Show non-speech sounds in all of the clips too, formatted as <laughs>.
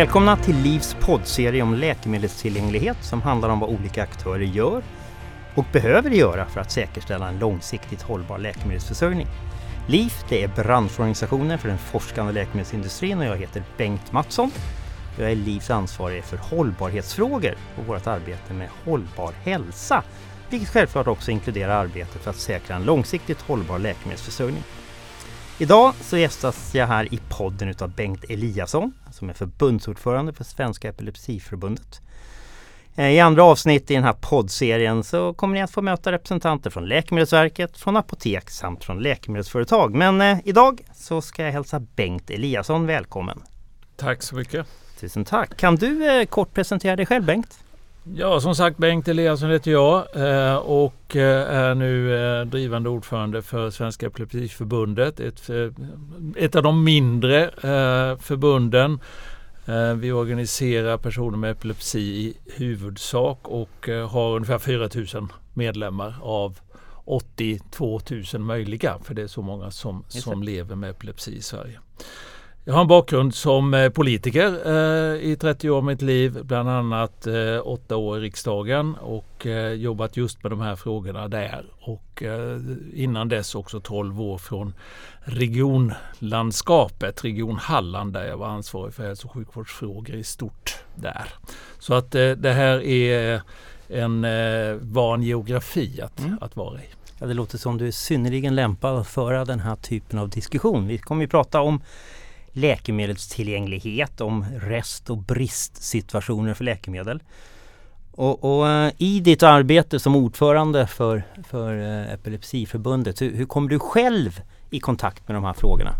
Välkomna till Livs poddserie om läkemedelstillgänglighet som handlar om vad olika aktörer gör och behöver göra för att säkerställa en långsiktigt hållbar läkemedelsförsörjning. LIF det är branschorganisationen för den forskande läkemedelsindustrin och jag heter Bengt Mattsson. Jag är LIFs ansvarig för hållbarhetsfrågor och vårt arbete med hållbar hälsa, vilket självklart också inkluderar arbetet för att säkra en långsiktigt hållbar läkemedelsförsörjning. Idag så gästas jag här i podden utav Bengt Eliasson som är förbundsordförande för Svenska Epilepsiförbundet. Eh, I andra avsnitt i den här poddserien så kommer ni att få möta representanter från Läkemedelsverket, från apotek samt från läkemedelsföretag. Men eh, idag så ska jag hälsa Bengt Eliasson välkommen. Tack så mycket. Tusen tack. Kan du eh, kort presentera dig själv Bengt? Ja, som sagt Bengt Eliasson heter jag eh, och eh, är nu eh, drivande ordförande för Svenska Epilepsiförbundet. Ett, ett av de mindre förbunden. Vi organiserar personer med epilepsi i huvudsak och har ungefär 4 000 medlemmar av 82 000 möjliga, för det är så många som, som lever med epilepsi i Sverige. Jag har en bakgrund som eh, politiker eh, i 30 år av mitt liv, bland annat eh, åtta år i riksdagen och eh, jobbat just med de här frågorna där. Och eh, innan dess också 12 år från regionlandskapet, Region Halland, där jag var ansvarig för hälso och sjukvårdsfrågor i stort där. Så att eh, det här är en van geografi att, mm. att vara i. Ja, det låter som du är synnerligen lämpad att föra den här typen av diskussion. Vi kommer att prata om läkemedelstillgänglighet, om rest och bristsituationer för läkemedel. Och, och eh, i ditt arbete som ordförande för, för eh, Epilepsiförbundet, hur, hur kommer du själv i kontakt med de här frågorna?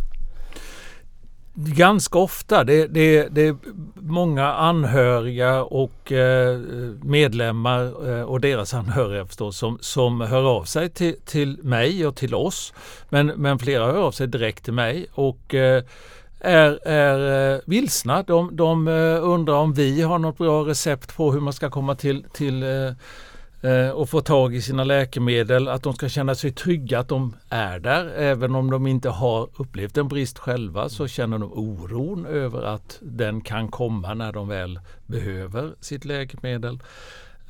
Ganska ofta. Det, det, det är många anhöriga och eh, medlemmar och deras anhöriga förstås som, som hör av sig till, till mig och till oss. Men, men flera hör av sig direkt till mig och är, är eh, vilsna. De, de eh, undrar om vi har något bra recept på hur man ska komma till, till eh, och få tag i sina läkemedel. Att de ska känna sig trygga att de är där. Även om de inte har upplevt en brist själva så känner de oron över att den kan komma när de väl behöver sitt läkemedel.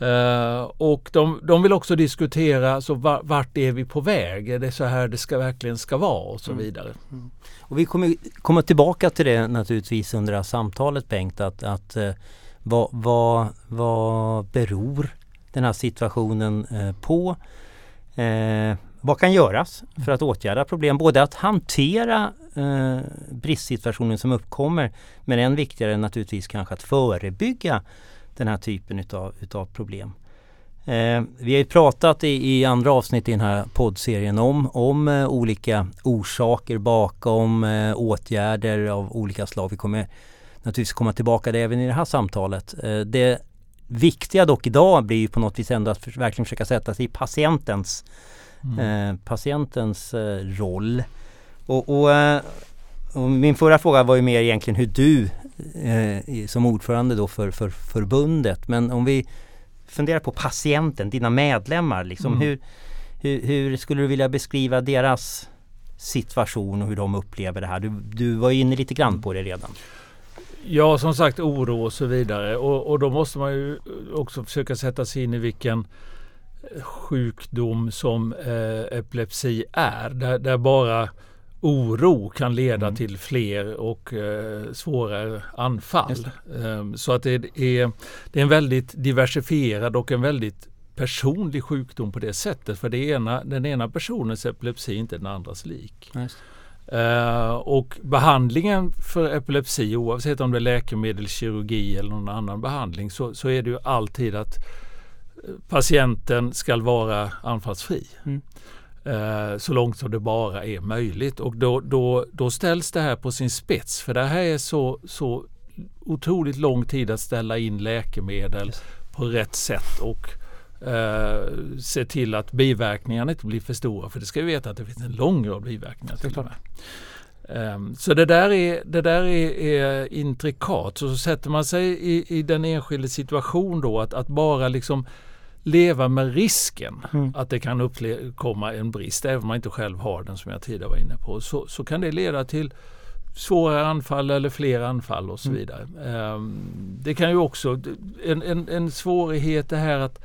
Uh, och de, de, vill också diskutera så vart är vi på väg? Är det så här det ska, verkligen ska vara och så mm. vidare. Mm. Och vi kommer komma tillbaka till det naturligtvis under det här samtalet Bengt att, att uh, vad, vad, vad beror den här situationen uh, på? vad kan göras för att åtgärda problem? Både att hantera bristsituationen som uppkommer men än viktigare naturligtvis kanske att förebygga den här typen utav, utav problem. Eh, vi har ju pratat i, i, andra avsnitt i den här poddserien om, om eh, olika orsaker bakom eh, åtgärder av olika slag. Vi kommer naturligtvis komma tillbaka det även i det här samtalet. Eh, det viktiga dock idag blir ju på något vis ändå att för, verkligen försöka sätta sig i patientens, mm. Eh, patientens eh, roll. Och, och, och, min förra fråga var ju mer egentligen hur du eh, som ordförande då för, för förbundet. Men om vi funderar på patienten, dina medlemmar. Liksom, mm. hur, hur, hur, skulle du vilja beskriva deras situation och hur de upplever det här? Du, du var inne lite grann på det redan. Ja, som sagt oro och så vidare. Och, och då måste man ju också försöka sätta sig in i vilken sjukdom som eh, epilepsi är. Där, där bara oro kan leda mm. till fler och eh, svårare anfall. Um, så att det är, det är en väldigt diversifierad och en väldigt personlig sjukdom på det sättet. För det ena, den ena personens epilepsi är inte den andras lik. Uh, och behandlingen för epilepsi oavsett om det är läkemedel, kirurgi eller någon annan behandling så, så är det ju alltid att patienten ska vara anfallsfri. Mm. Eh, så långt som det bara är möjligt. Och då, då, då ställs det här på sin spets för det här är så, så otroligt lång tid att ställa in läkemedel yes. på rätt sätt och eh, se till att biverkningarna inte blir för stora. För det ska vi veta att det finns en lång rad biverkningar till och med. Um, så det där är, det där är, är intrikat. Så, så sätter man sig i, i den enskilda situation då att, att bara liksom leva med risken mm. att det kan uppkomma en brist, även om man inte själv har den som jag tidigare var inne på, så, så kan det leda till svårare anfall eller fler anfall och så Mm. vidare. Ehm, Det kan ju också, en, en, en svårighet är här att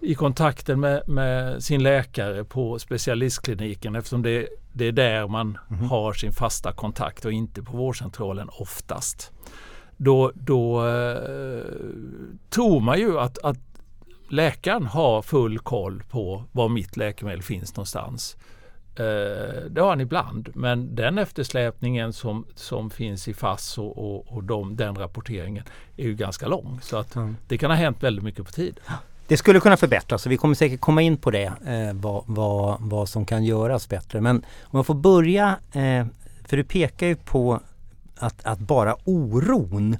i kontakten med, med sin läkare på specialistkliniken eftersom det, det är där man Mhm. har sin fasta kontakt och inte på vårdcentralen oftast. Då, då eh, tror man ju att, att läkaren har full koll på var mitt läkemedel finns någonstans. Eh, det har han ibland, men den eftersläpningen som, som finns i FASS och, och, och de, den rapporteringen är ju ganska lång. Så att Mm. det kan ha hänt väldigt mycket på tid. Det skulle kunna förbättras och vi kommer säkert komma in på det, eh, vad, vad, vad som kan göras bättre. Men om jag får börja, eh, för du pekar ju på att, att bara oron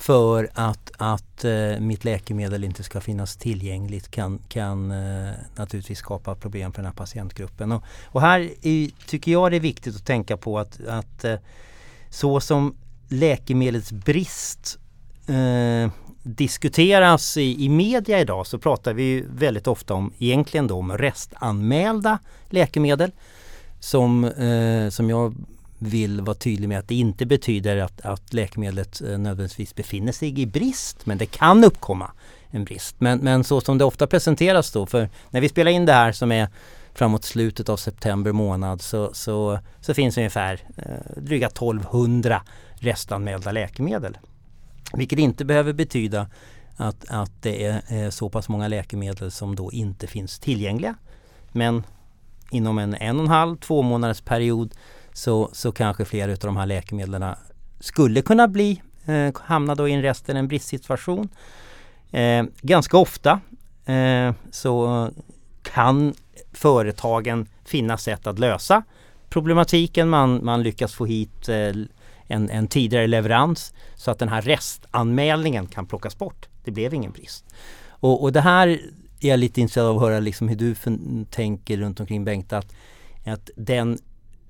för att, att eh, mitt läkemedel inte ska finnas tillgängligt kan, kan eh, naturligtvis skapa problem för den här patientgruppen. Och, och här är, tycker jag det är viktigt att tänka på att, att eh, så som läkemedelsbrist eh, diskuteras i, i media idag så pratar vi ju väldigt ofta om egentligen då om restanmälda läkemedel som, eh, som jag vill vara tydlig med att det inte betyder att, att läkemedlet eh, nödvändigtvis befinner sig i brist men det kan uppkomma en brist. Men, men så som det ofta presenteras då, för när vi spelar in det här som är framåt slutet av september månad så, så, så finns ungefär eh, dryga 1200 restanmälda läkemedel. Vilket inte behöver betyda att, att det är eh, så pass många läkemedel som då inte finns tillgängliga. Men inom en en och en halv, två månaders period så, så kanske flera av de här läkemedlen skulle kunna bli eh, hamna då i en resten en bristsituation. Eh, ganska ofta eh, så kan företagen finna sätt att lösa problematiken. Man, man lyckas få hit eh, en, en tidigare leverans så att den här restanmälningen kan plockas bort. Det blev ingen brist. Och, och det här är jag lite intresserad av att höra liksom hur du tänker runt omkring Bengt. Att, att den,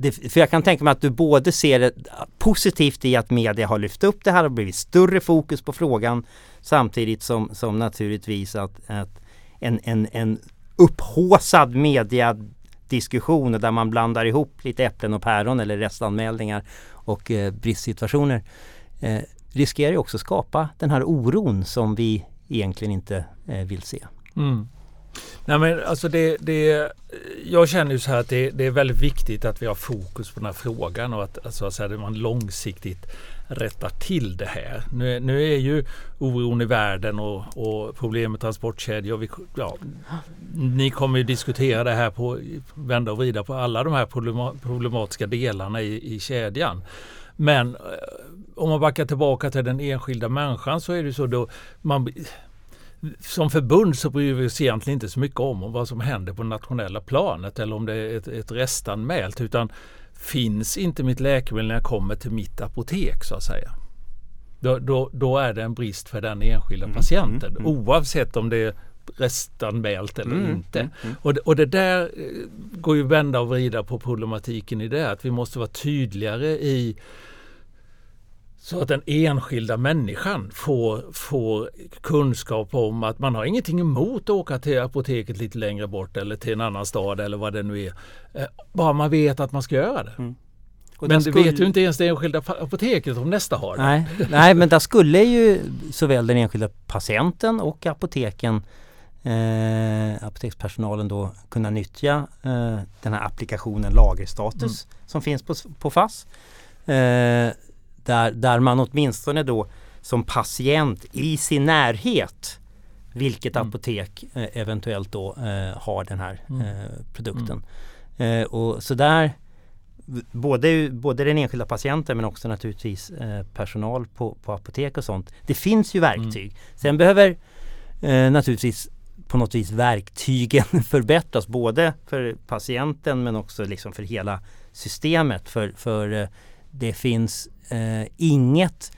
det, för jag kan tänka mig att du både ser det positivt i att media har lyft upp det här och blivit större fokus på frågan samtidigt som, som naturligtvis att, att en, en, en upphåsad mediadiskussion där man blandar ihop lite äpplen och päron eller restanmälningar och eh, bristsituationer eh, riskerar ju också skapa den här oron som vi egentligen inte eh, vill se. Mm. Nej, men alltså det, det, jag känner ju så här att det, det är väldigt viktigt att vi har fokus på den här frågan och att alltså, så här, man långsiktigt rättar till det här. Nu, är- nu är ju oron i världen och, och problem med transportkedjor. Vi, ja, ni kommer ju diskutera det här på vända och vrida på alla de här problematiska delarna i, i kedjan. Men eh, om man backar tillbaka till den enskilda människan så är det så då man som förbund så bryr vi oss egentligen inte så mycket om vad som händer på nationella planet eller om det är ett, ett restanmält utan finns inte mitt läkemedel när jag kommer till mitt apotek så att säga. Då, då, då är det en brist för den enskilda Mm, patienten mm, mm. oavsett om det är restanmält eller Mm, inte. mm. Och det, och det där eh, går ju vända och vrida på problematiken i det att vi måste vara tydligare i så att den enskilda människan får, får kunskap om att man har ingenting emot att åka till apoteket lite längre bort eller till en annan stad eller vad det nu är. Eh, Bara man vet att man ska göra det. Mm. Men där det vet skulle- ju inte ens det enskilda apoteket om nästa har det. Nej, nej, men där skulle ju såväl den enskilda patienten och apoteken eh, apotekspersonalen då kunna nyttja eh, den här applikationen lagerstatus som finns på, på FASS. Eh, där, där man åtminstone då som patient i sin närhet vilket Mm. apotek eh, eventuellt då eh, har den här Mm. eh, produkten. Eh, och så där både, både den enskilda patienten men också naturligtvis eh, personal på, på apotek och sånt. Det finns ju verktyg. Sen behöver eh, naturligtvis på något vis verktygen <laughs> förbättras både för patienten men också liksom för hela systemet. För, för det finns eh, inget,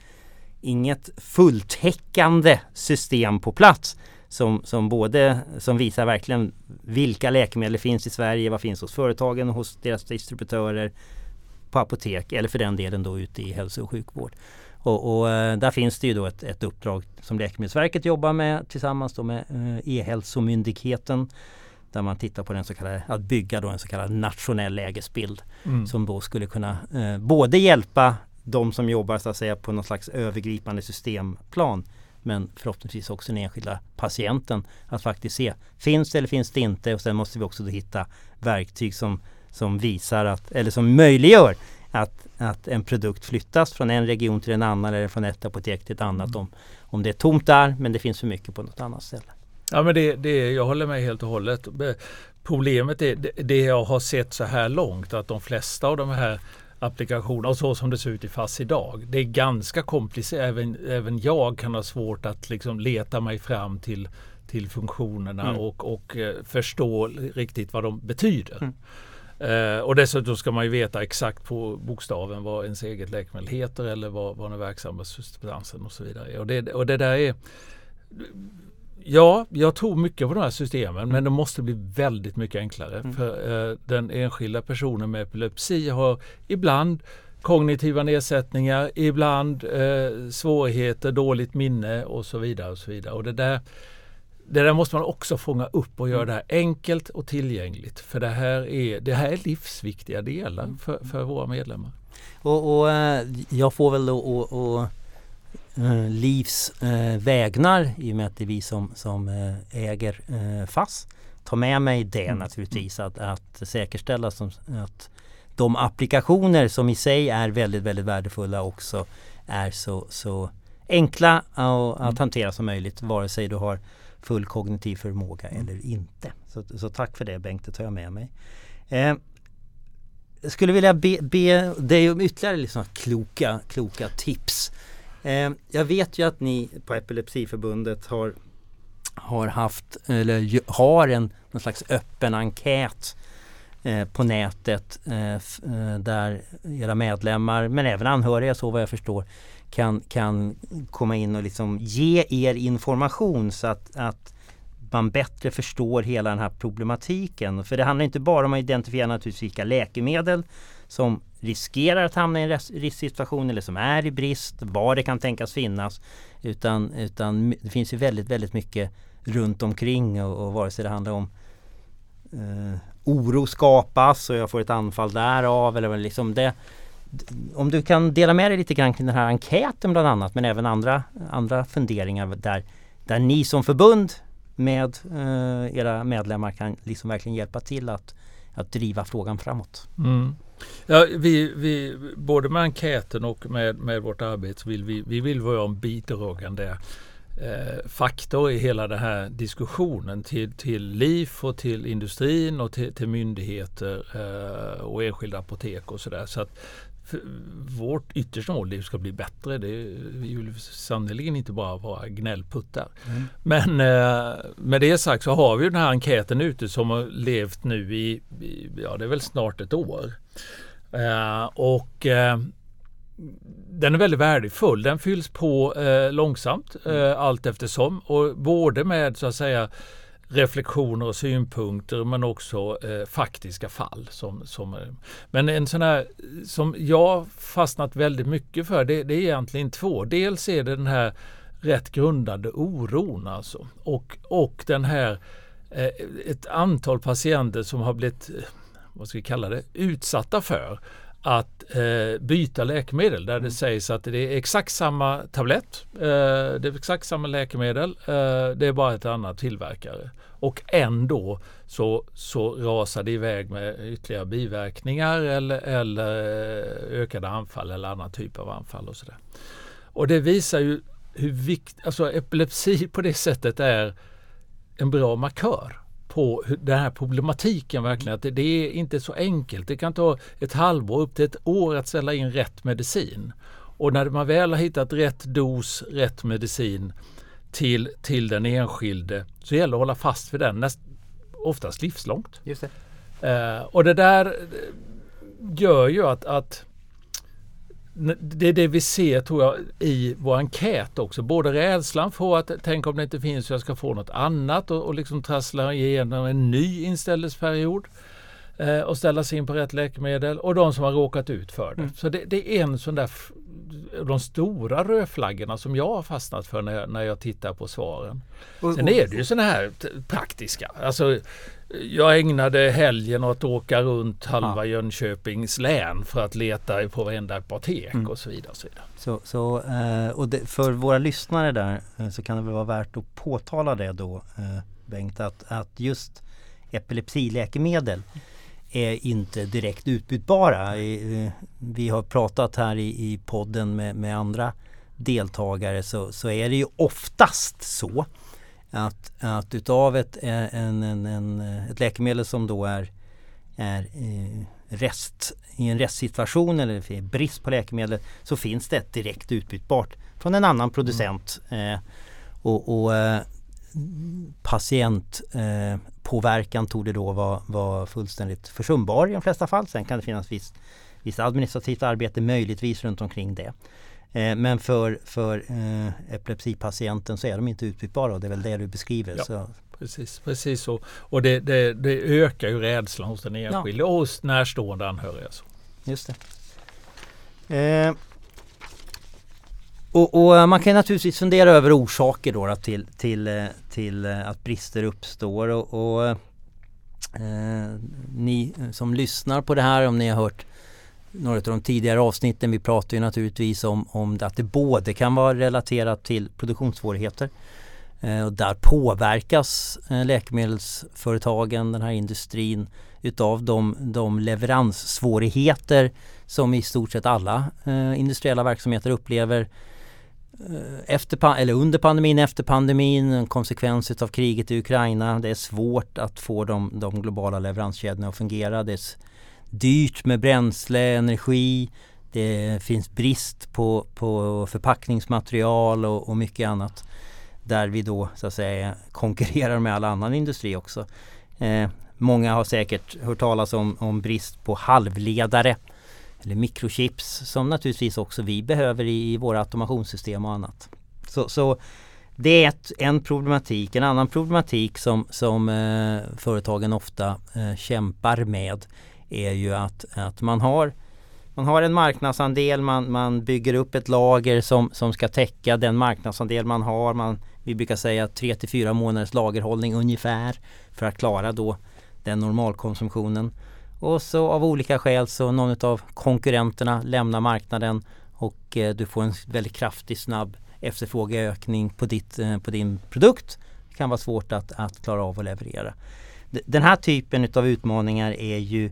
inget fulltäckande system på plats som, som både som visar verkligen vilka läkemedel finns i Sverige, vad finns hos företagen, hos deras distributörer, på apotek eller för den delen då ute i hälso och sjukvård. Och, och eh, där finns det ju då ett, ett uppdrag som Läkemedelsverket jobbar med tillsammans då med eh, E-hälsomyndigheten där man tittar på den så kallade, att bygga då en så kallad nationell lägesbild mm. som då skulle kunna eh, både hjälpa de som jobbar så att säga på någon slags övergripande systemplan men förhoppningsvis också den enskilda patienten att faktiskt se finns det eller finns det inte och sen måste vi också hitta verktyg som, som visar att eller som möjliggör att, att en produkt flyttas från en region till en annan eller från ett apotek till ett annat mm. om, om det är tomt där men det finns för mycket på något annat ställe. Ja men det, det, jag håller med helt och hållet. Problemet är det, det jag har sett så här långt att de flesta av de här applikationerna och så som det ser ut i FASS idag. Det är ganska komplicerat. Även, även jag kan ha svårt att liksom leta mig fram till, till funktionerna mm. och, och uh, förstå riktigt vad de betyder. Mm. Uh, och dessutom ska man ju veta exakt på bokstaven vad ens eget läkemedel heter eller vad, vad den verksamma substansen och så vidare. Och det, och det där är Ja, jag tror mycket på de här systemen men de måste bli väldigt mycket enklare. Mm. För eh, Den enskilda personen med epilepsi har ibland kognitiva nedsättningar, ibland eh, svårigheter, dåligt minne och så vidare. Och så vidare. Och det, där, det där måste man också fånga upp och göra mm. det här enkelt och tillgängligt. För det här är, det här är livsviktiga delar mm. för, för våra medlemmar. Och, och eh, jag får väl och, och Livs eh, vägnar i och med att det är vi som, som eh, äger eh, FASS. Ta med mig det mm. naturligtvis att, att säkerställa som, att de applikationer som i sig är väldigt, väldigt värdefulla också är så, så enkla att, mm. hantera som möjligt vare sig du har full kognitiv förmåga mm. eller inte. Så, så, tack för det Bengt, det tar jag med mig. Eh, jag skulle vilja be, be dig om ytterligare liksom kloka, kloka tips Eh, Eh, jag vet ju att ni på Epilepsiförbundet har, har haft, eller har en någon slags öppen enkät eh, på nätet eh, där era medlemmar, men även anhöriga så vad jag förstår, kan, kan komma in och liksom ge er information så att, att man bättre förstår hela den här problematiken. För det handlar inte bara om att identifiera naturligtvis vilka läkemedel som riskerar att hamna i en risksituation eller som är i brist, var det kan tänkas finnas. Utan, utan det finns ju väldigt, väldigt mycket runt omkring och, och vare sig det handlar om eh, oro skapas och jag får ett anfall därav eller liksom det. Om du kan dela med dig lite grann kring den här enkäten bland annat men även andra, andra funderingar där, där ni som förbund med eh, era medlemmar kan liksom verkligen hjälpa till att, att driva frågan framåt. Mm. Ja, vi, vi, både med enkäten och med, med vårt arbete så vill vi, vi vill vara en bidragande eh, faktor i hela den här diskussionen till, till LIF och till industrin och till, till myndigheter eh, och enskilda apotek och sådär. Så att vårt yttersta mål ska bli bättre. Det, vi vill sannerligen inte bara vara gnällputtar. Mm. Men eh, med det sagt så har vi den här enkäten ute som har levt nu i, i ja det är väl snart ett år. Eh, och eh, den är väldigt värdefull. Den fylls på eh, långsamt eh, allt eftersom och både med så att säga reflektioner och synpunkter men också eh, faktiska fall. Som, som, eh, men en sån här som jag fastnat väldigt mycket för det, det är egentligen två. Dels är det den här rätt grundande oron alltså och, och den här eh, ett antal patienter som har blivit eh, vad ska vi kalla det, utsatta för att eh, byta läkemedel där det mm. sägs att det är exakt samma tablett, eh, det är exakt samma läkemedel, eh, det är bara ett annat tillverkare. Och ändå så, så rasar det iväg med ytterligare biverkningar eller, eller eh, ökade anfall eller annan typ av anfall och sådär. Och det visar ju hur viktigt, alltså epilepsi på det sättet är en bra markör på den här problematiken verkligen. Att det, det, är inte så enkelt. Det kan ta ett halvår upp till ett år att ställa in rätt medicin. Och när man väl har hittat rätt dos, rätt medicin till, till den enskilde så gäller det att hålla fast vid den näst, oftast livslångt. Just det. Eh, och det där gör ju att, att det är det vi ser tror jag i vår enkät också. Både rädslan för att tänk om det inte finns så jag ska få något annat och, och liksom trassla igenom en ny inställelseperiod eh, och ställa sig in på rätt läkemedel och de som har råkat ut för det. Mm. Så det, det, är en sån där de stora rödflaggorna som jag har fastnat för när jag, när jag tittar på svaren. Sen är det ju sådana här praktiska. Alltså, jag ägnade helgen åt att åka runt halva ja. Jönköpings län för att leta på varenda apotek mm. och så vidare. Och så, vidare. så, så eh, och det, för våra lyssnare där eh, så kan det väl vara värt att påtala det då Bengt att, att just epilepsiläkemedel är inte direkt utbytbara. Vi har pratat här i, podden med, med andra deltagare så, så är det ju oftast så att, att utav ett, en, en, en, ett läkemedel som då är, är rest, i en restsituation eller brist på läkemedel så finns det ett direkt utbytbart från en annan producent. Mm. Eh, och, och eh, patientpåverkan eh, tog det då vara var fullständigt försumbar i de flesta fall. Sen kan det finnas visst, visst administrativt arbete möjligtvis runt omkring det. Eh, men för, för eh, epilepsipatienten så är de inte utbytbara och det är väl det du beskriver. Ja. Så. Precis, precis så. Och det, det, det, ökar ju rädslan hos den enskilde ja. och hos närstående anhöriga. Så. Just det. Eh, och, och, man kan naturligtvis fundera över orsaker då, till, till, eh, till eh, att brister uppstår. Och, och eh, ni som lyssnar på det här, om ni har hört några av de tidigare avsnitten, vi pratar ju naturligtvis om, om att det både kan vara relaterat till produktionssvårigheter eh, och där påverkas eh, läkemedelsföretagen, den här industrin utav de, de leveranssvårigheter som i stort sett alla eh, industriella verksamheter upplever eh, efter, eller under pandemin, efter pandemin, en konsekvens av kriget i Ukraina. Det är svårt att få de, de globala leveranskedjorna att fungera. Det är dyrt med bränsle, energi. Det finns brist på, på förpackningsmaterial och, och mycket annat. Där vi då så att säga <laughs> konkurrerar med all annan industri också. Eh, många har säkert hört talas om, om brist på halvledare eller mikrochips som naturligtvis också vi behöver i, i våra automationssystem och annat. Så, så det är ett, en problematik. En annan problematik som, som eh, företagen ofta eh, kämpar med är ju att, att man har man har en marknadsandel, man, man bygger upp ett lager som, som ska täcka den marknadsandel man har. Man, vi brukar säga 3 till 4 månaders lagerhållning ungefär för att klara då den normalkonsumtionen. Och så av olika skäl så någon av konkurrenterna lämnar marknaden och eh, du får en väldigt kraftig snabb efterfrågeökning på, ditt, eh, på din produkt. Det kan vara svårt att, att klara av att leverera. Den här typen av utmaningar är ju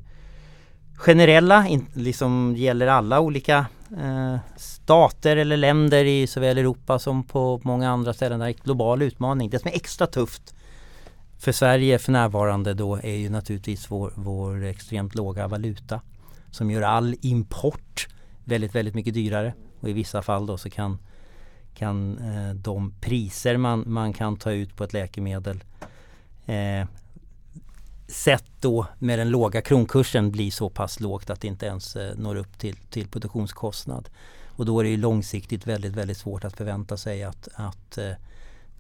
generella, in, liksom gäller alla olika eh, stater eller länder i såväl Europa som på många andra ställen. Det är en global utmaning. Det som är extra tufft för Sverige för närvarande då är ju naturligtvis vår, vår extremt låga valuta som gör all import väldigt, väldigt mycket dyrare. Och i vissa fall då så kan, kan eh, de priser man, man kan ta ut på ett läkemedel eh, sett då med den låga kronkursen bli så pass lågt att det inte ens eh, når upp till, till produktionskostnad. Och då är det långsiktigt väldigt, väldigt svårt att förvänta sig att, att, eh,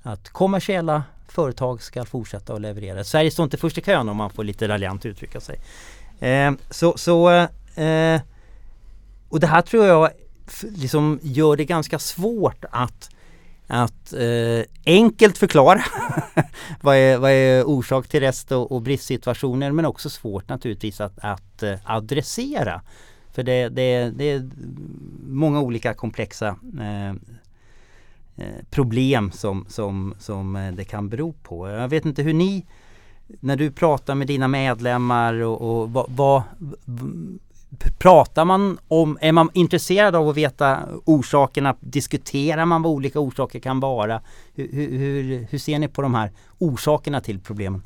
att kommersiella företag ska fortsätta att leverera. Sverige står inte först i kön om man får lite raljant uttrycka sig. Eh, så, så eh, och det här tror jag liksom gör det ganska svårt att att eh, enkelt förklara <laughs> vad, är, vad är orsak till rest och, och bristsituationer men också svårt naturligtvis att, att eh, adressera. För det, det, det är många olika komplexa eh, eh problem som, som, som eh, det kan bero på. Jag vet inte hur ni, när du pratar med dina medlemmar och, och vad, vad Pratar man om, är man intresserad av att veta orsakerna? Diskuterar man vad olika orsaker kan vara? Hur, hur, hur ser ni på de här orsakerna till problemen?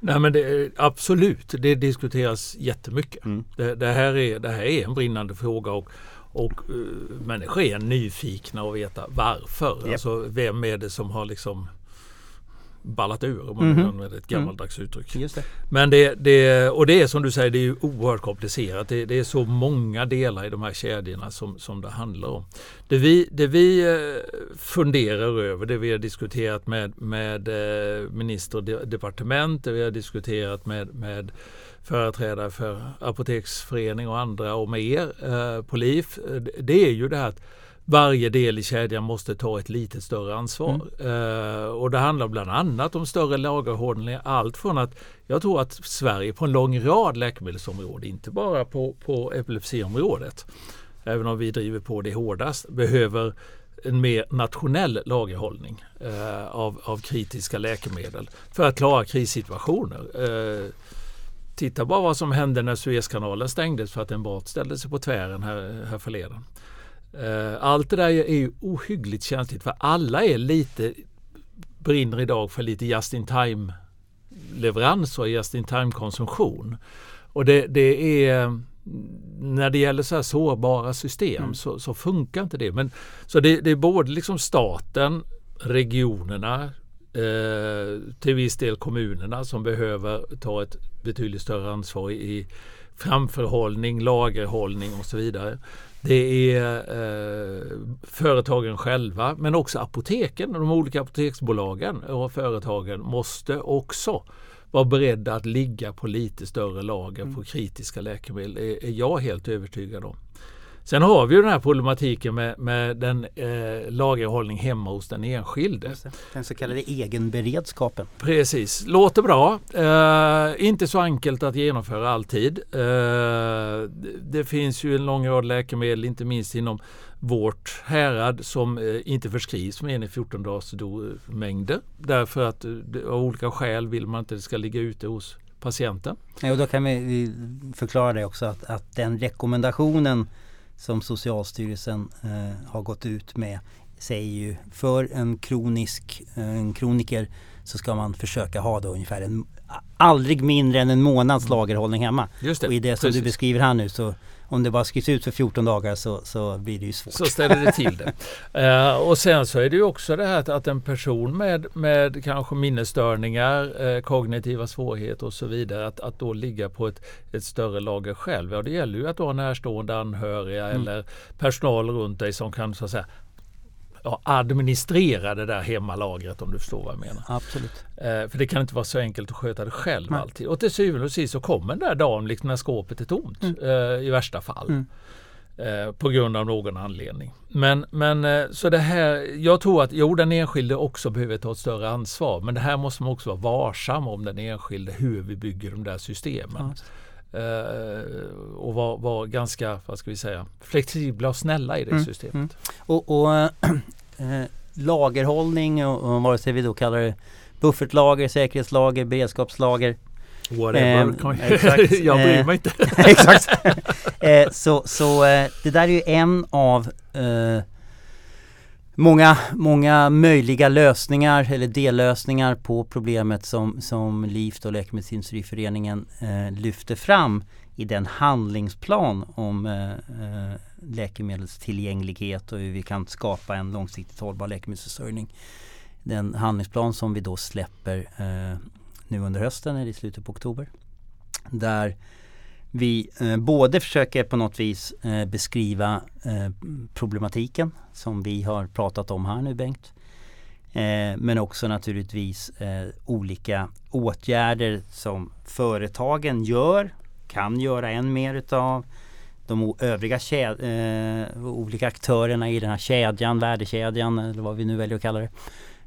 Nej men det, absolut, det diskuteras jättemycket. Mm. Det, det, här är, det här är en brinnande fråga och och uh, människor är nyfikna och veta varför. Yep. Alltså vem är det som har liksom ballat ur om man mm använder ett gammaldags mm. uttryck. Det. Men det, det, och det är som du säger, det är oerhört komplicerat. Det, det, är så många delar i de här kedjorna som, som det handlar om. Det vi, det vi eh, funderar över, det vi har diskuterat med, med eh, minister och departement, det vi har diskuterat med, med företrädare för Apoteksförening och andra och med er eh, på LIF, det är ju det här att varje del i kedjan måste ta ett lite större ansvar. Mm. Uh, och det handlar bland annat om större lagerhållning. Allt från att jag tror att Sverige på en lång rad läkemedelsområden, inte bara på, på epilepsiområdet, även om vi driver på det hårdast, behöver en mer nationell lagerhållning uh, av, av kritiska läkemedel för att klara krissituationer. Uh, titta bara vad som hände när Suezkanalen stängdes för att en båt ställde sig på tvären här, här förleden. Eh, allt det där är ju ohyggligt känsligt för alla är lite brinner idag för lite just in time leverans och just in time konsumtion. Och det, det är när det gäller så här sårbara system mm. så, så, funkar inte det. Men, så det, det är både liksom staten, regionerna, eh, till viss del kommunerna som behöver ta ett betydligt större ansvar i framförhållning, lagerhållning och så vidare. Det är eh, företagen själva men också apoteken och de olika apoteksbolagen och företagen måste också vara beredda att ligga på lite större lager på mm. kritiska läkemedel är, är jag helt övertygad om. Sen har vi ju den här problematiken med, med den eh, lagerhållning hemma hos den enskilde. Den så kallade egenberedskapen. Precis, låter bra. Eh, inte så enkelt att genomföra alltid. Eh, det finns ju en lång rad läkemedel, inte minst inom vårt härad som eh, inte förskrivs med en i 14 dagars mängder. Därför att eh, av olika skäl vill man inte att det ska ligga ute hos patienten. Ja, och då kan vi förklara det också att, att den rekommendationen som Socialstyrelsen eh, har gått ut med säger ju för en kronisk eh, en kroniker så ska man försöka ha då ungefär en aldrig mindre än en månads mm. lagerhållning hemma. Just det, och i det som precis. du beskriver här nu så om det bara skrivs ut för 14 dagar så, så blir det ju svårt. Så ställer det till det. uh, <laughs> och sen så är det ju också det här att en person med, med kanske minnesstörningar, uh, kognitiva svårigheter och så vidare, att, att då ligga på ett, ett större lager själv. Ja, det gäller ju att ha närstående anhöriga mm. eller personal runt dig som kan så att säga ja, administrera det där hemmalagret om du förstår vad jag menar. Absolut. Eh, för det kan inte vara så enkelt att sköta det själv Nej. alltid. Och till syvende och sist så kommer den där dagen liksom när skåpet är tomt mm. eh, i värsta fall. Mm. Eh, på grund av någon anledning. Men, men eh, så det här, jag tror att jo den enskilde också behöver ta ett större ansvar men det här måste man också vara varsam om den enskilde hur vi bygger de där systemen. Ja. Uh, och vara var ganska, vad ska vi säga, flexibla och snälla i det mm, systemet. Mm. Och, och <clears throat> äh, lagerhållning och, och vare sig vi då kallar det buffertlager, säkerhetslager, beredskapslager. Whatever. Eh, exakt, <laughs> jag bryr mig inte. <laughs> exakt. eh, så så eh, det där är ju en av eh, många, många möjliga lösningar eller dellösningar på problemet som, som LIFT och Läkemedelsindustriföreningen eh, lyfter fram i den handlingsplan om eh, eh, läkemedelstillgänglighet och hur vi kan skapa en långsiktigt hållbar läkemedelsförsörjning. Den handlingsplan som vi då släpper eh, nu under hösten eller i slutet på oktober. Där vi eh, både försöker på något vis eh, beskriva eh, problematiken som vi har pratat om här nu Bengt. Eh, men också naturligtvis eh, olika åtgärder som företagen gör, kan göra än mer utav. De övriga eh, olika aktörerna i den här kedjan, värdekedjan eller vad vi nu väljer att kalla det.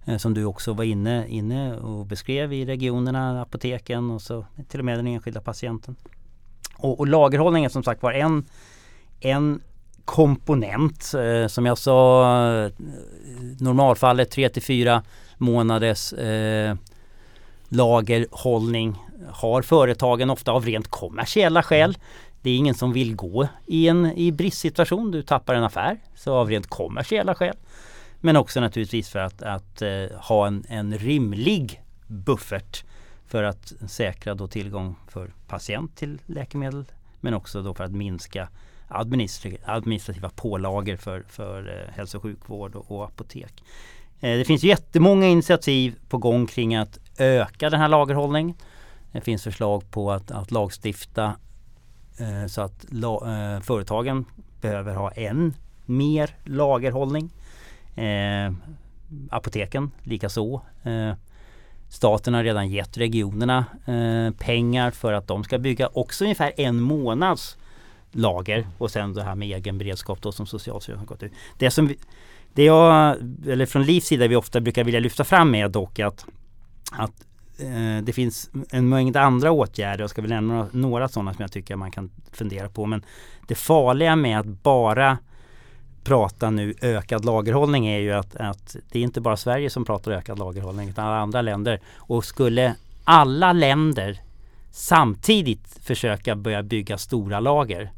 Eh, som du också var inne, inne och beskrev i regionerna, apoteken och så till och med den enskilda patienten. Och, och lagerhållning är som sagt var en, en komponent. Eh, som jag sa, eh, normalfallet 3 till 4 månaders eh, lagerhållning har företagen ofta av rent kommersiella skäl. Det är ingen som vill gå i en i bristsituation. Du tappar en affär. Så av rent kommersiella skäl. Men också naturligtvis för att, att eh, ha en, en rimlig buffert för att säkra då tillgång för patient till läkemedel men också då för att minska administrativa pålagor för, för eh, hälso och sjukvård och, och apotek. Eh, det finns jättemånga initiativ på gång kring att öka den här lagerhållningen. Det finns förslag på att, att lagstifta Eh, så att eh, företagen behöver ha än mer lagerhållning. Eh, apoteken likaså. Staten har redan gett regionerna pengar för att de ska bygga också ungefär en månads lager och sen det här med egen beredskap då som Socialstyrelsen har gått ut. Det som vi, det jag, eller från LIVs sida vi ofta brukar vilja lyfta fram är dock att, att eh, det finns en mängd andra åtgärder. Jag ska väl nämna några sådana som jag tycker man kan fundera på. Men det farliga med att bara prata nu ökad lagerhållning är ju att, att det är inte bara Sverige som pratar ökad lagerhållning utan alla andra länder. Och skulle alla länder samtidigt försöka börja bygga stora lager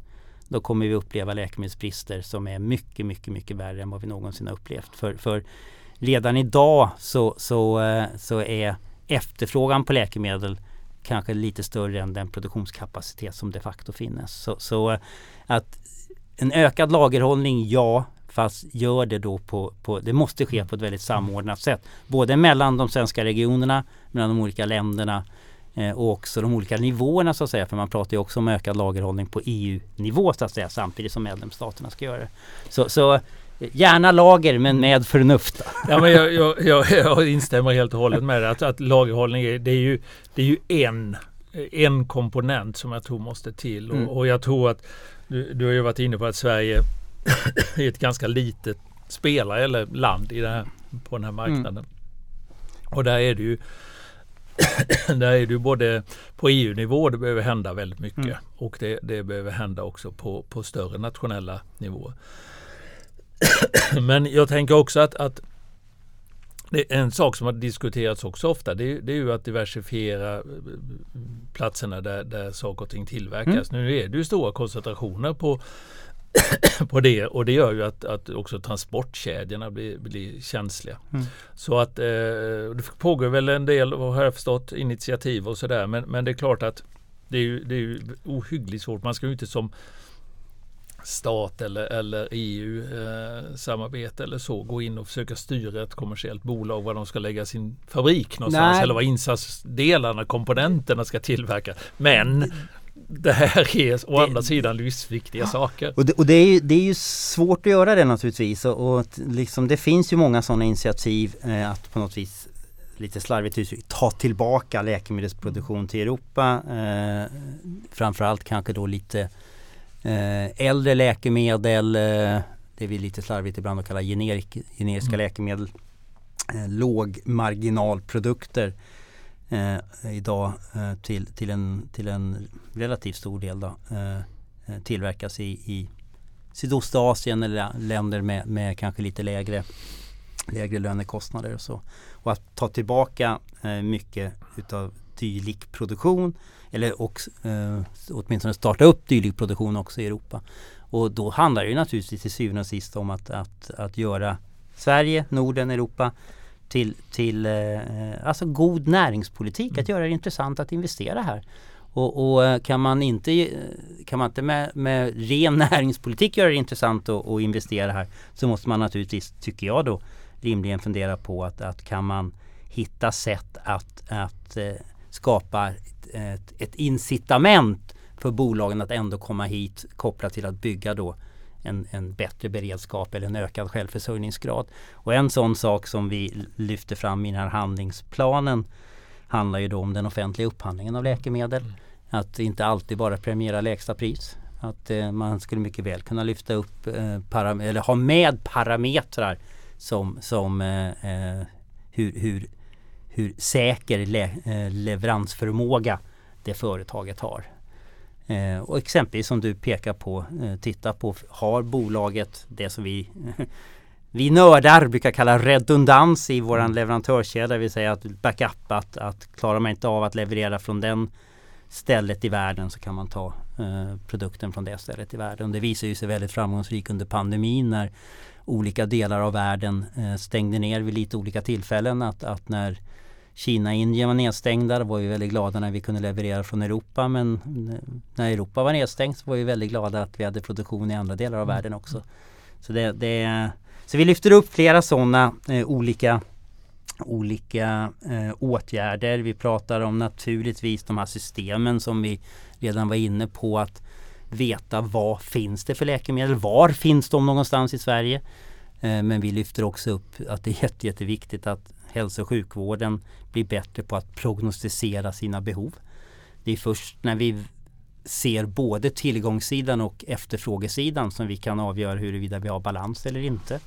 då kommer vi uppleva läkemedelsbrister som är mycket, mycket, mycket värre än vad vi någonsin har upplevt. För, för redan idag så, så, eh, så är efterfrågan på läkemedel kanske lite större än den produktionskapacitet som de facto finns. Så, så eh, att en ökad lagerhållning, ja, fast gör det då på, på, det måste ske på ett väldigt samordnat sätt. Både mellan de svenska regionerna, mellan de olika länderna eh, och också de olika nivåerna så att säga. För man pratar ju också om ökad lagerhållning på EU-nivå så att säga samtidigt som medlemsstaterna ska göra det. Så, så Gärna lager men med förnuft. Ja, men jag, jag, jag, jag instämmer helt och hållet med det. Att, att lagerhållning är, det är, ju, det är ju en, en komponent som jag tror måste till. Mm. Och, och, jag tror att du, du har ju varit inne på att Sverige <coughs> är ett ganska litet spelare eller land i det här, på den här marknaden. Mm. Och där är det ju <coughs> där är det både på EU-nivå det behöver hända väldigt mycket mm. och det, det, behöver hända också på, på större nationella nivåer. <coughs> Men jag tänker också att, att en sak som har diskuterats också ofta det, det, är ju att diversifiera eh, platserna där, där saker och ting tillverkas. Mm. Nu är det ju stora koncentrationer på, <coughs> på det och det gör ju att, att också transportkedjorna blir, blir känsliga. Mm. Så att eh, det pågår väl en del, har jag förstått, initiativ och sådär men, men det är klart att det är ju, det är ju ohyggligt svårt. Man ska ju inte som stat eller, eller EU-samarbete eh, eller så gå in och försöka styra ett kommersiellt bolag var de ska lägga sin fabrik någonstans Nej. eller var insatsdelarna, komponenterna ska tillverka. Men det här är å det, andra sidan livsviktiga saker. Och, det, och det, är ju, det är ju svårt att göra det naturligtvis och, och liksom, det finns ju många sådana initiativ eh, att på något vis lite slarvigt uttryckt ta tillbaka läkemedelsproduktion till Europa. Eh, framförallt kanske då lite äldre läkemedel, eh, det vi lite slarvigt ibland att kalla generik, generiska mm. läkemedel. Eh, lågmarginalprodukter eh, idag eh, till, till, en, till en relativt stor del då, eh, tillverkas i, i Sydostasien eller länder med, med kanske lite lägre, lägre lönekostnader och så. Och att ta tillbaka mycket utav dylik produktion eller och, eh, åtminstone starta upp dylik produktion också i Europa. Och då handlar det ju naturligtvis till syvende och sist om att, att, att göra Sverige, Norden, Europa till, till eh, alltså god näringspolitik. Mm. Att göra det intressant att investera här. Och, och, eh, kan man inte, kan man inte med, med ren <laughs> näringspolitik göra det intressant att, att investera här så måste man naturligtvis, tycker jag då, rimligen fundera på att, att kan man hitta sätt att, att eh, skapa ett, ett incitament för bolagen att ändå komma hit kopplat till att bygga då en, en, bättre beredskap eller en ökad självförsörjningsgrad. Och en sån sak som vi lyfter fram i den här handlingsplanen handlar ju då om den offentliga upphandlingen av läkemedel. Mm. Att inte alltid bara premiera lägsta pris. Att eh, man skulle mycket väl kunna lyfta upp eh, eller ha med parametrar som, som eh, eh hur, hur hur säker le eh, leveransförmåga det företaget har. Eh, och exempelvis som du pekar på, eh, titta på, har bolaget det som vi <laughs> vi nördar brukar kalla redundans i våran mm. leverantörskedja, det vill säga att backup, att, att klarar man inte av att leverera från den stället i världen så kan man ta eh, produkten från det stället i världen. Det visar ju sig väldigt framgångsrikt under pandemin när olika delar av världen eh, stängde ner vid lite olika tillfällen. Att, att när Kina och Indien var nedstängda. Då var vi väldigt glada när vi kunde leverera från Europa. Men när Europa var nedstängt så var vi väldigt glada att vi hade produktion i andra delar av mm. världen också. Så, det, det, så vi lyfter upp flera sådana eh, olika olika eh, åtgärder. Vi pratar om naturligtvis de här systemen som vi redan var inne på att veta vad finns det för läkemedel? Var finns de någonstans i Sverige? Eh, men vi lyfter också upp att det är jätte, jätteviktigt att hälso och sjukvården blir bättre på att prognostisera sina behov. Det är först när vi ser både tillgångssidan och efterfrågesidan som vi kan avgöra huruvida vi har balans eller inte.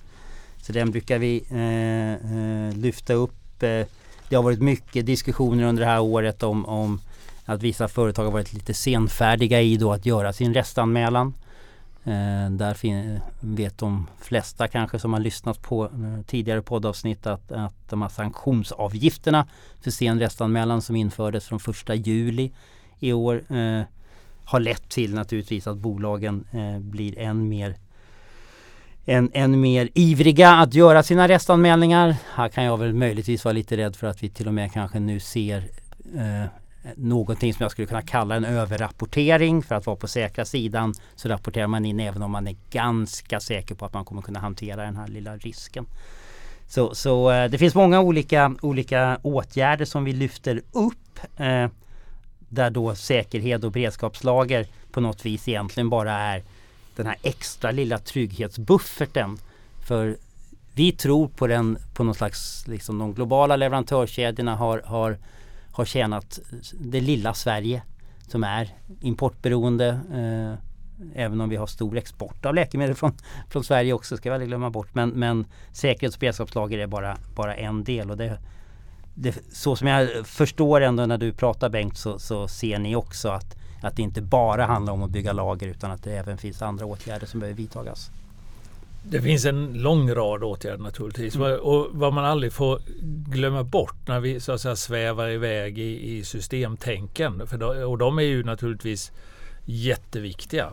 Så den brukar vi eh, eh lyfta upp. Eh, det har varit mycket diskussioner under det här året om, om att vissa företag har varit lite senfärdiga i då att göra sin restanmälan. Eh, där vet de flesta kanske som har lyssnat på eh, tidigare poddavsnitt att, att de här sanktionsavgifterna för sen restanmälan som infördes från första juli i år eh, har lett till naturligtvis att bolagen eh, blir än mer än, än mer ivriga att göra sina restanmälningar. Här kan jag väl möjligtvis vara lite rädd för att vi till och med kanske nu ser eh, någonting som jag skulle kunna kalla en överrapportering. För att vara på säkra sidan så rapporterar man in även om man är ganska säker på att man kommer kunna hantera den här lilla risken. Så, så eh, det finns många olika, olika åtgärder som vi lyfter upp. Eh, där då säkerhet och beredskapslager på något vis egentligen bara är den här extra lilla trygghetsbufferten. För vi tror på den på något slags, liksom de globala leverantörskedjorna har, har, har tjänat det lilla Sverige som är importberoende. Eh, även om vi har stor export av läkemedel från, från Sverige också, ska vi aldrig glömma bort. Men, men säkerhets och beredskapslager är bara, bara en del. Och det, det, så som jag förstår ändå när du pratar Bengt så, så ser ni också att att det inte bara handlar om att bygga lager utan att det även finns andra åtgärder som behöver vidtagas. Det finns en lång rad åtgärder naturligtvis. Mm. Och vad man aldrig får glömma bort när vi så att säga svävar iväg i, i systemtänken. För då, och de är ju naturligtvis jätteviktiga.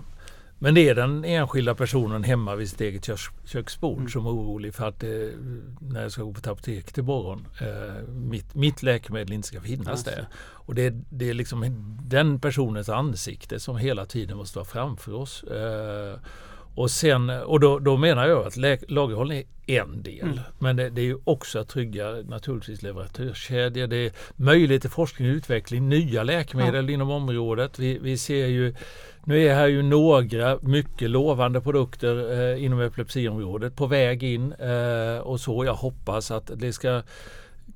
Men det är den enskilda personen hemma vid sitt eget köksbord mm. som är orolig för att det, när jag ska gå på ett apotek imorgon, eh, mitt, mitt läkemedel inte ska finnas alltså. där. Och det, det, är liksom den personens ansikte som hela tiden måste vara framför oss. Eh, och, sen, och då, då, menar jag att lagerhållning är en del. Mm. Men det, det, är ju också att trygga naturligtvis leverantörskedjor. Det är möjlighet till forskning och utveckling, nya läkemedel ja. inom området. Vi, vi ser ju nu är här ju några mycket lovande produkter eh, inom epilepsiområdet på väg in eh, och så. Jag hoppas att det ska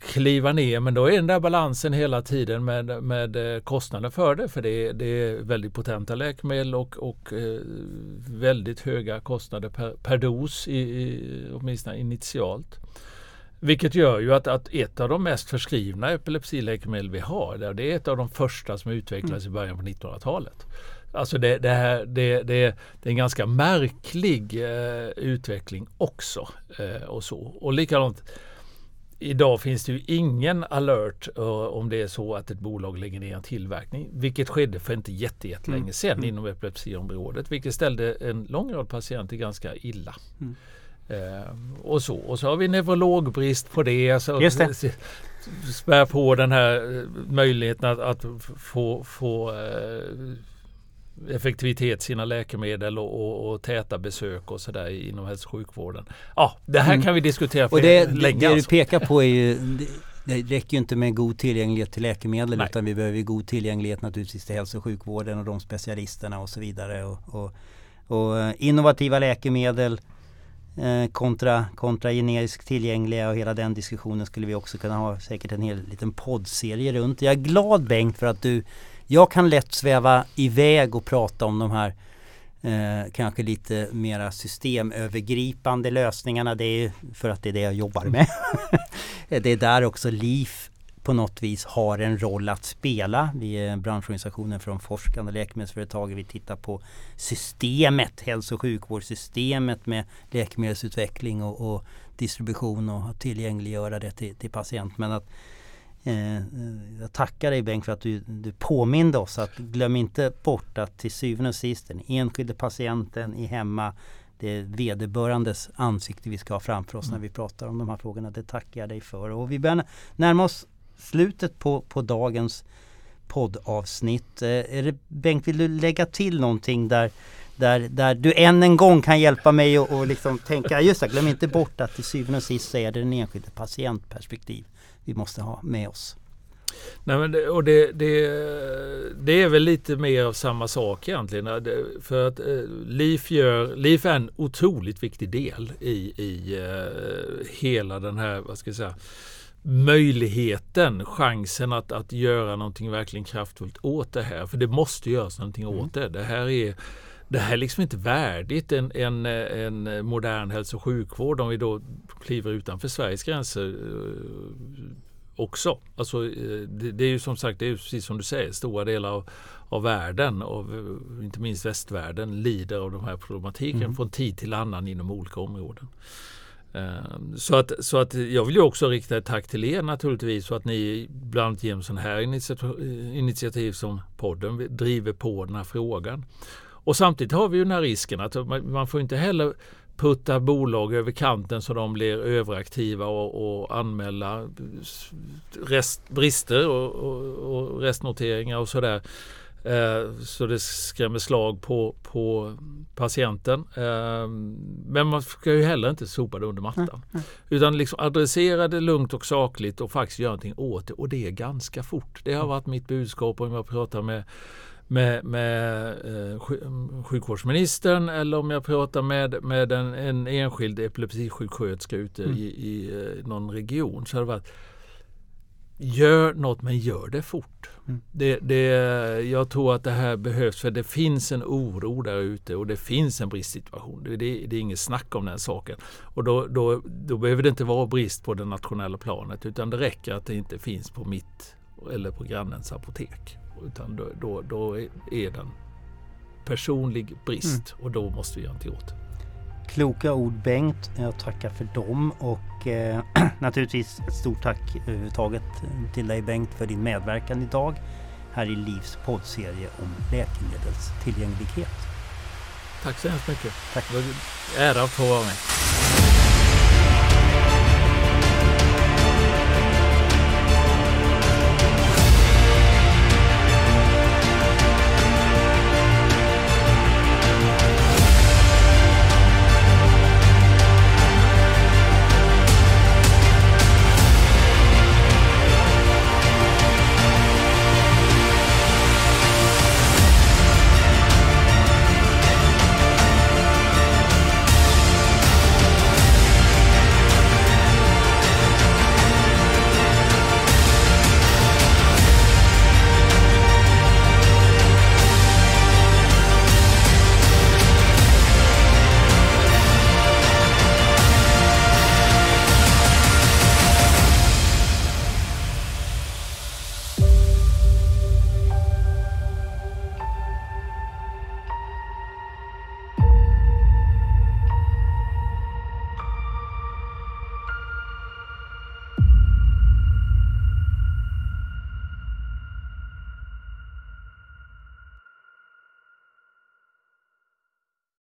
kliva ner men då är den där balansen hela tiden med, med eh, kostnaden för det för det, det är väldigt potenta läkemedel och, och eh, väldigt höga kostnader per, per dos, i, i, åtminstone initialt. Vilket gör ju att, att ett av de mest förskrivna epilepsiläkemedel vi har, det är ett av de första som utvecklades i början på 1900-talet. Alltså det, det, här, det, det, det är en ganska märklig eh, utveckling också. Eh, och så. Och likadant Idag finns det ju ingen alert uh, om det är så att ett bolag lägger ner en tillverkning. Vilket skedde för inte jättelänge mm. sedan mm. inom epilepsiområdet. Vilket ställde en lång rad patienter ganska illa. Mm. Uh, och, så. och så har vi neurologbrist på det. Så Just det. Spär på den här eh, möjligheten att, att få, få uh, effektivitet sina läkemedel och, och, och täta besök och sådär inom hälso och sjukvården. Ja, det här mm. kan vi diskutera för och det, länge. Det, det alltså. du pekar på är ju det räcker ju inte med god tillgänglighet till läkemedel Nej. utan vi behöver god tillgänglighet naturligtvis till hälso och sjukvården och de specialisterna och så vidare. Och, och, och eh, innovativa läkemedel eh, kontra, kontra generiskt tillgängliga och hela den diskussionen skulle vi också kunna ha säkert en hel liten poddserie runt. Jag är glad Bengt för att du jag kan lätt sväva iväg och prata om de här eh, kanske lite mera systemövergripande lösningarna. Det är för att det är det jag jobbar med. <laughs> det är där också LIF på något vis har en roll att spela. Vi är branschorganisationen från forskande läkemedelsföretag. Vi tittar på systemet, hälso och sjukvårdssystemet med läkemedelsutveckling och, och distribution och tillgängliggöra det till, till patient. Men att Eh, jag tackar dig Bengt för att du, du påminde oss att glöm inte bort att till syvende och sist den enskilde patienten i hemma det är vederbörandes ansikte vi ska ha framför oss mm. när vi pratar om de här frågorna. Det tackar jag dig för. Och vi börjar närma oss slutet på, på dagens poddavsnitt. Eh, är det, Bengt, vill du lägga till någonting där, där, där du än en gång kan hjälpa mig och, och liksom tänka, just det, glöm inte bort att till syvende och sist så är det den enskilde patientperspektiv vi måste ha med oss. Nej, men det, och det, det, det, är väl lite mer av samma sak egentligen. För att eh, LIF, gör, LIF är en otroligt viktig del i, i uh, hela den här, vad ska jag säga, möjligheten, chansen att, att göra någonting verkligen kraftfullt åt det här. För det måste göras någonting mm. åt det. Det här är det här är liksom inte värdigt en, en, en modern hälso och sjukvård om vi då kliver utanför Sveriges gränser eh, också. Alltså, eh, det, det, är ju som sagt, det är precis som du säger, stora delar av, av världen, och inte minst västvärlden, lider av de här problematiken mm. från tid till annan inom olika områden. Eh, så att, så att jag vill ju också rikta ett tack till er naturligtvis för att ni bland annat genom sådana här initiativ som podden driver på den här frågan. Och samtidigt har vi ju den här risken att man får inte heller putta bolag över kanten så de blir överaktiva och, och anmäla rest, brister och, och, och restnoteringar och sådär. Eh, så det skrämmer slag på, på patienten. Eh, men man ska ju heller inte sopa det under mattan. Mm, mm. Utan liksom adressera det lugnt och sakligt och faktiskt göra någonting åt det. Och det är ganska fort. Det har varit mitt budskap om jag pratar med med, med eh, sjukvårdsministern eller om jag pratar med, med en, en enskild epilepsisjuksköterska ute mm. i, i eh, någon region. Så har det varit Gör något men gör det fort. Mm. Det, det, jag tror att det här behövs för det finns en oro där ute och det finns en bristsituation. Det, det, det är inget snack om den saken. Och då, då, då behöver det inte vara brist på det nationella planet utan det räcker att det inte finns på mitt eller på grannens apotek. Utan då, då, då är det en personlig brist mm. och då måste vi göra någonting åt Kloka ord Bengt. Jag tackar för dem och eh, <clears throat> naturligtvis ett stort tack överhuvudtaget till dig Bengt för din medverkan idag här i Livs poddserie om läkemedelstillgänglighet. Tack så hemskt mycket. Tack. Ära att få vara med.